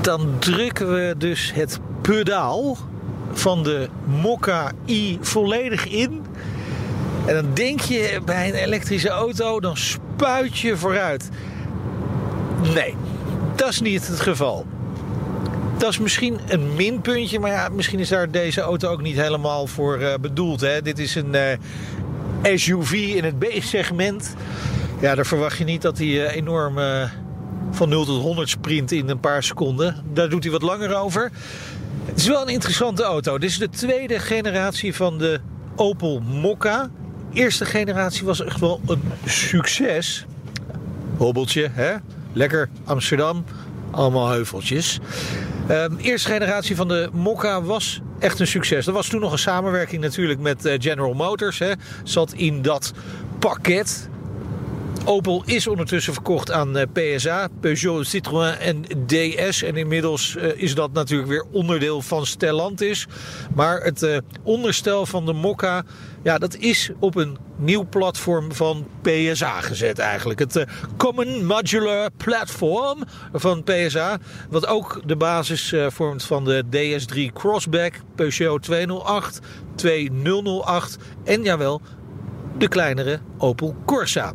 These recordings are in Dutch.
Dan drukken we dus het pedaal van de Mokka i volledig in. En dan denk je bij een elektrische auto, dan spuit je vooruit. Nee, dat is niet het geval. Dat is misschien een minpuntje, maar ja, misschien is daar deze auto ook niet helemaal voor uh, bedoeld. Hè? Dit is een uh, SUV in het B-segment. Ja, daar verwacht je niet dat hij uh, enorm van 0 tot 100 sprint in een paar seconden. Daar doet hij wat langer over. Het is wel een interessante auto. Dit is de tweede generatie van de Opel Mokka. Eerste generatie was echt wel een succes. Hobbeltje, hè? Lekker Amsterdam. Allemaal heuveltjes. Um, eerste generatie van de Mokka was echt een succes. Er was toen nog een samenwerking natuurlijk met uh, General Motors. Hè. Zat in dat pakket. Opel is ondertussen verkocht aan uh, PSA, Peugeot, Citroën en DS. En inmiddels uh, is dat natuurlijk weer onderdeel van Stellantis. Maar het uh, onderstel van de Mokka, ja, dat is op een nieuw platform van PSA gezet eigenlijk. Het Common Modular Platform van PSA. Wat ook de basis vormt van de DS3 Crossback, Peugeot 208, 2008 en jawel, de kleinere Opel Corsa.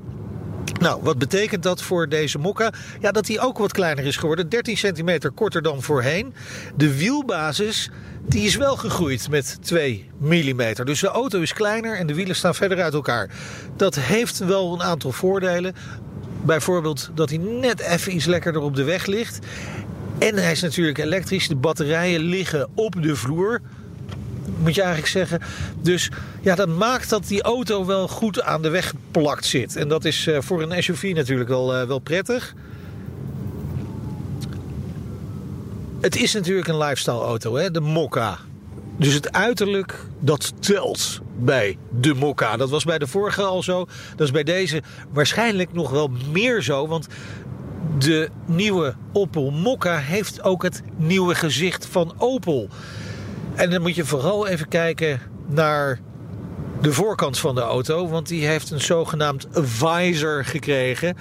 Nou, wat betekent dat voor deze mokka? Ja, dat hij ook wat kleiner is geworden. 13 centimeter korter dan voorheen. De wielbasis die is wel gegroeid met 2 mm. Dus de auto is kleiner en de wielen staan verder uit elkaar. Dat heeft wel een aantal voordelen. Bijvoorbeeld dat hij net even iets lekkerder op de weg ligt. En hij is natuurlijk elektrisch. De batterijen liggen op de vloer moet je eigenlijk zeggen. Dus ja, dat maakt dat die auto wel goed aan de weg geplakt zit. En dat is uh, voor een SUV natuurlijk wel, uh, wel prettig. Het is natuurlijk een lifestyle auto, hè? de Mokka. Dus het uiterlijk, dat telt bij de Mokka. Dat was bij de vorige al zo. Dat is bij deze waarschijnlijk nog wel meer zo. Want de nieuwe Opel Mokka heeft ook het nieuwe gezicht van Opel. En dan moet je vooral even kijken naar de voorkant van de auto, want die heeft een zogenaamd visor gekregen.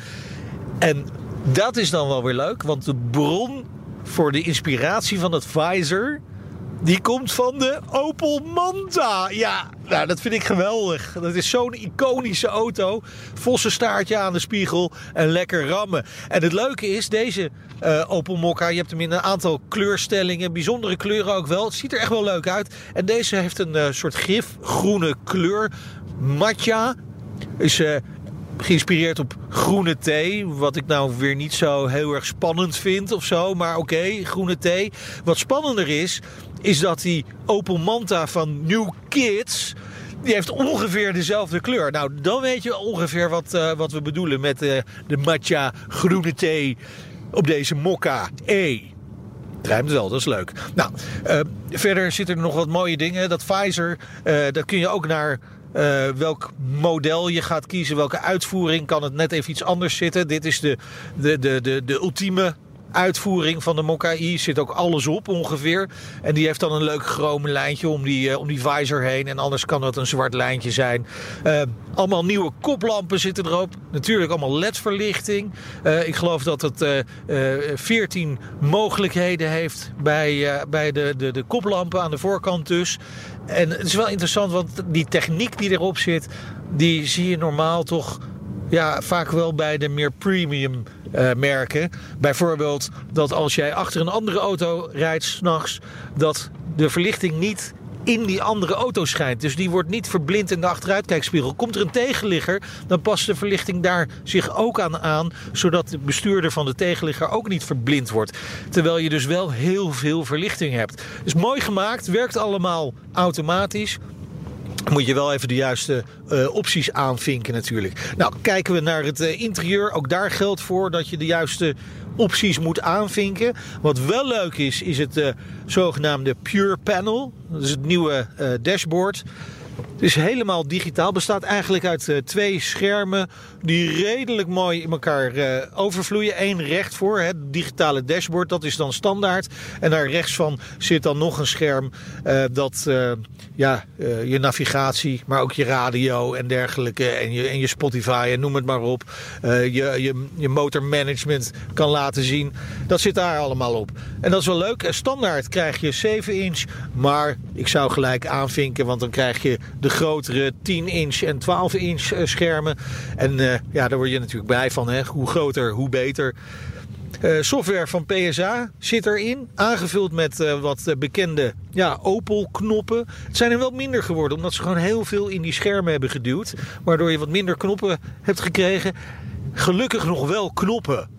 En dat is dan wel weer leuk, want de bron voor de inspiratie van het visor die komt van de Opel Manta. Ja, nou, dat vind ik geweldig. Dat is zo'n iconische auto. Vosse staartje aan de spiegel en lekker rammen. En het leuke is, deze uh, Opel Mokka, je hebt hem in een aantal kleurstellingen. Bijzondere kleuren ook wel. Het ziet er echt wel leuk uit. En deze heeft een uh, soort gifgroene kleur. Matja. Is uh, geïnspireerd op groene thee. Wat ik nou weer niet zo heel erg spannend vind of zo. Maar oké, groene thee. Wat spannender is, is dat die Opel Manta van New Kids... Die heeft ongeveer dezelfde kleur. Nou, dan weet je ongeveer wat, uh, wat we bedoelen met uh, de matcha groene thee op deze Mokka E. Het wel, dat is leuk. Nou, uh, verder zitten er nog wat mooie dingen. Dat Pfizer, dat kun je ook naar welk model je gaat kiezen, welke uitvoering, kan het net even iets anders zitten. Dit is de, de, de, de, de ultieme uitvoering van de Mokka-i zit ook alles op ongeveer. En die heeft dan een leuk chrome lijntje om die, uh, om die visor heen. En anders kan dat een zwart lijntje zijn. Uh, allemaal nieuwe koplampen zitten erop. Natuurlijk allemaal LED-verlichting. Uh, ik geloof dat het 14 mogelijkheden heeft bij, bij de, de, de koplampen aan de voorkant dus. En het is wel interessant, want die techniek die erop zit... die zie je normaal toch ja, vaak wel bij de meer premium uh, merken. Bijvoorbeeld dat als jij achter een andere auto rijdt s'nachts, dat de verlichting niet in die andere auto schijnt. Dus die wordt niet verblind in de achteruitkijkspiegel. Komt er een tegenligger, dan past de verlichting daar zich ook aan aan, zodat de bestuurder van de tegenligger ook niet verblind wordt. Terwijl je dus wel heel veel verlichting hebt. Is mooi gemaakt, werkt allemaal automatisch. Moet je wel even de juiste uh, opties aanvinken natuurlijk. Nou, kijken we naar het uh, interieur. Ook daar geldt voor dat je de juiste opties moet aanvinken. Wat wel leuk is, is het uh, zogenaamde Pure Panel. Dat is het nieuwe dashboard. Het is helemaal digitaal. Bestaat eigenlijk uit uh, twee schermen die redelijk mooi in elkaar uh, overvloeien. Eén recht voor, het digitale dashboard, dat is dan standaard. En daar rechts van zit dan nog een scherm uh, dat ja, je navigatie, maar ook je radio en dergelijke. En je, en je Spotify en noem het maar op. je, je, je motormanagement kan laten zien. Dat zit daar allemaal op. En dat is wel leuk. Standaard krijg je 7 inch, maar ik zou gelijk aanvinken, want dan krijg je de grotere 10 inch en 12 inch eh, schermen. En uh, ja, daar word je natuurlijk bij van. Hè? Hoe groter, hoe beter. Uh, software van PSA zit erin. Aangevuld met wat bekende ja, Opel-knoppen. Het zijn er wel minder geworden, omdat ze gewoon heel veel in die schermen hebben geduwd. Waardoor je wat minder knoppen hebt gekregen. Gelukkig nog wel knoppen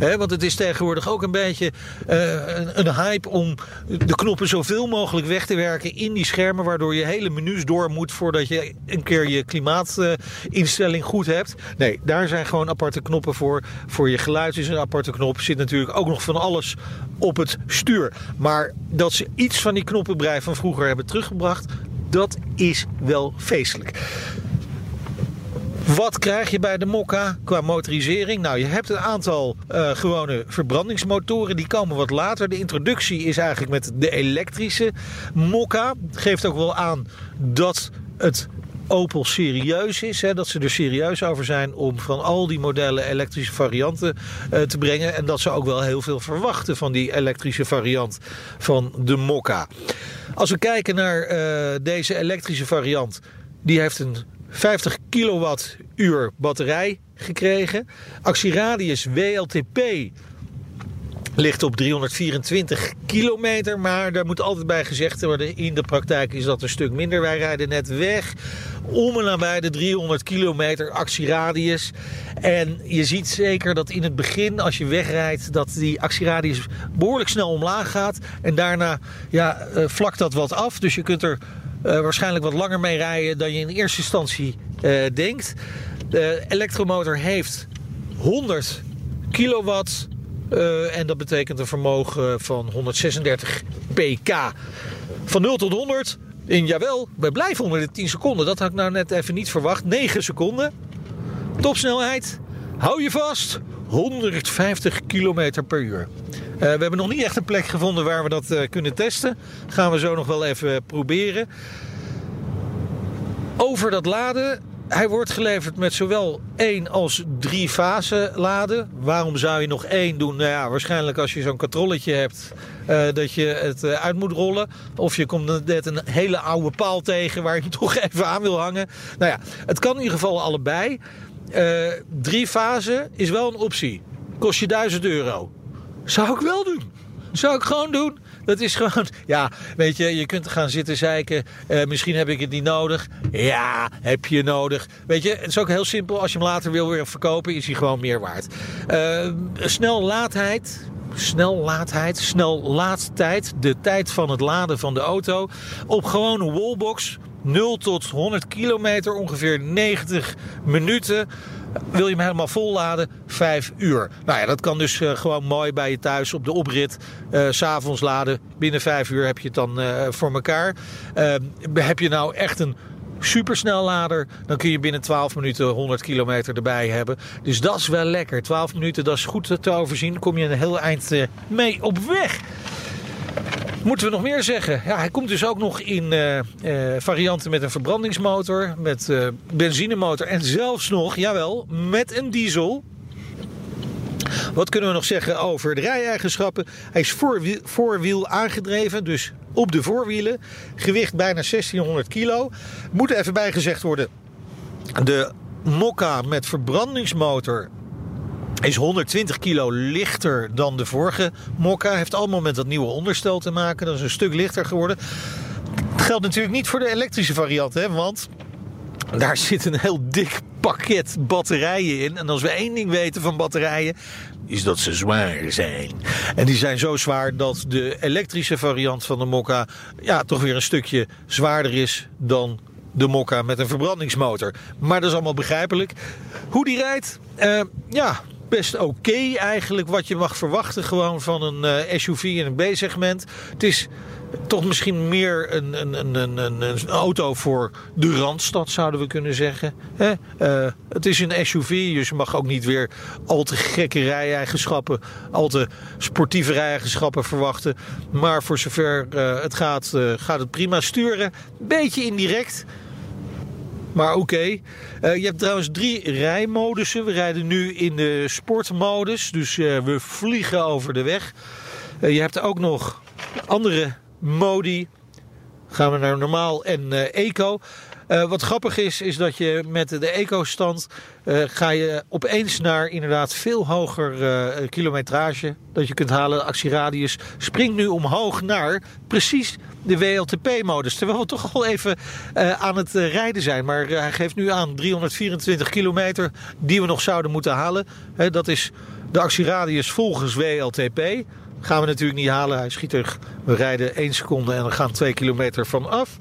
want het is tegenwoordig ook een beetje een, een, hype om de knoppen zoveel mogelijk weg te werken in die schermen. Waardoor je hele menus door moet voordat je een keer je klimaatinstelling goed hebt. Nee, daar zijn gewoon aparte knoppen voor. Voor je geluid is een aparte knop. Zit natuurlijk ook nog van alles op het stuur. Maar dat ze iets van die knoppenbrei van vroeger hebben teruggebracht, dat is wel feestelijk. Wat krijg je bij de Mokka qua motorisering? Nou, je hebt een aantal uh, gewone verbrandingsmotoren. Die komen wat later. De introductie is eigenlijk met de elektrische Mokka. Geeft ook wel aan dat het Opel serieus is. Hè, dat ze er serieus over zijn om van al die modellen elektrische varianten uh, te brengen. En dat ze ook wel heel veel verwachten van die elektrische variant van de Mokka. Als we kijken naar uh, deze elektrische variant. Die heeft een 50 kilowattuur batterij gekregen. Actieradius WLTP ligt op 324 kilometer. Maar daar moet altijd bij gezegd worden: in de praktijk is dat een stuk minder. Wij rijden net weg om en nabij de 300 kilometer actieradius. En je ziet zeker dat in het begin, als je wegrijdt, dat die actieradius behoorlijk snel omlaag gaat. En daarna ja, uh, vlakt dat wat af. Dus je kunt er uh, waarschijnlijk wat langer mee rijden dan je in eerste instantie uh, denkt. De elektromotor heeft 100 kilowatt. Uh, en dat betekent een vermogen van 136 pk. Van 0 tot 100 in, jawel, we blijven onder de 10 seconden. Dat had ik nou net even niet verwacht. 9 seconden. Topsnelheid. Hou je vast. 150 km per uur. Uh, we hebben nog niet echt een plek gevonden waar we dat uh, kunnen testen. Gaan we zo nog wel even proberen. Over dat laden. Hij wordt geleverd met zowel één als drie fase laden. Waarom zou je nog één doen? Nou ja, waarschijnlijk als je zo'n katrolletje hebt dat je het uit moet rollen. Of je komt net een hele oude paal tegen waar je toch even aan wil hangen. Nou ja, het kan in ieder geval allebei. Uh, drie fase is wel een optie. Kost je 1000 euro. Zou ik wel doen. Zou ik gewoon doen. Dat is gewoon, ja, weet je, je kunt gaan zitten zeiken. Uh, misschien heb ik het niet nodig. Ja, heb je nodig. Weet je, het is ook heel simpel. Als je hem later wil weer verkopen, is hij gewoon meer waard. Uh, snel laadheid. Snel laadheid, snel laadtijd. De tijd van het laden van de auto. Op gewone wallbox 0 tot 100 kilometer, ongeveer 90 minuten. Wil je hem helemaal volladen? 5 uur. Nou ja, dat kan dus uh, gewoon mooi bij je thuis op de oprit. Uh, S'avonds laden. Binnen 5 uur heb je het dan uh, voor elkaar. heb je nou echt een supersnellader, dan kun je binnen 12 minuten 100 kilometer erbij hebben. Dus dat is wel lekker. 12 minuten, dat is goed te overzien. Kom je een heel eind mee op weg. Moeten we nog meer zeggen? Ja, hij komt dus ook nog in uh, uh, varianten met een verbrandingsmotor, met uh, benzinemotor en zelfs nog, jawel, met een diesel. Wat kunnen we nog zeggen over de rijeigenschappen? Hij is voorwiel, voorwiel aangedreven, dus op de voorwielen. Gewicht bijna 1600 kilo. Moet even bijgezegd worden. De Mokka met verbrandingsmotor is 120 kilo lichter dan de vorige Mokka. Heeft allemaal met dat nieuwe onderstel te maken. Dat is een stuk lichter geworden. Dat geldt natuurlijk niet voor de elektrische variant, hè, want daar zit een heel dik pakket batterijen in. En als we één ding weten van batterijen, is dat ze zwaar zijn. En die zijn zo zwaar dat de elektrische variant van de Mokka ja, toch weer een stukje zwaarder is dan de Mokka met een verbrandingsmotor. Maar dat is allemaal begrijpelijk. Hoe die rijdt, uh, ja, best oké eigenlijk. Wat je mag verwachten gewoon van een uh, SUV in een B-segment. Het is toch misschien meer een, een, een, een, auto voor de Randstad, zouden we kunnen zeggen. Uh, het is een SUV, dus je mag ook niet weer al te gekke rij-eigenschappen, al te sportieve rij-eigenschappen verwachten. Maar voor zover uh, het gaat, gaat het prima sturen. Beetje indirect. Maar oké. Uh, je hebt trouwens drie rijmodussen. We rijden nu in de sportmodus. Dus uh, we vliegen over de weg. Uh, je hebt ook nog andere modi. Gaan we naar normaal en eco. Uh, wat grappig is, is dat je met de eco-stand uh, ga je opeens naar inderdaad veel hoger uh, kilometrage dat je kunt halen. De actieradius springt nu omhoog naar precies de WLTP-modus. Terwijl we toch al even aan het rijden zijn. Maar hij geeft nu aan 324 kilometer die we nog zouden moeten halen. dat is de actieradius volgens WLTP. Gaan we natuurlijk niet halen. Hij schiet er. We rijden 1 seconde en we gaan 2 kilometer van af.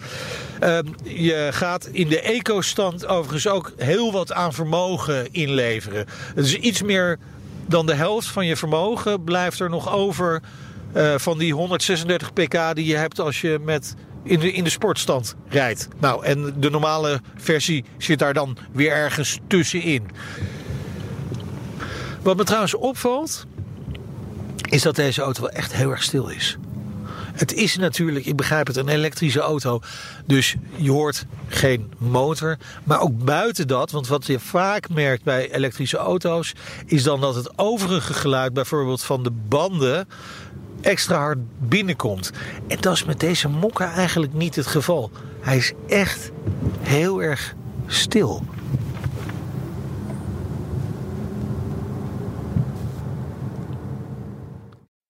Uh, je gaat in de eco-stand overigens ook heel wat aan vermogen inleveren. Is iets meer dan de helft van je vermogen blijft er nog over uh, van die 136 pk die je hebt als je met in de, in de sportstand rijdt. Nou, en de normale versie zit daar dan weer ergens tussenin. Wat me trouwens opvalt, is dat deze auto wel echt heel erg stil is. Het is natuurlijk, ik begrijp het, een elektrische auto. Dus je hoort geen motor. Maar ook buiten dat, want wat je vaak merkt bij elektrische auto's... is dan dat het overige geluid, bijvoorbeeld van de banden... extra hard binnenkomt. En dat is met deze Mokka eigenlijk niet het geval. Hij is echt heel erg stil.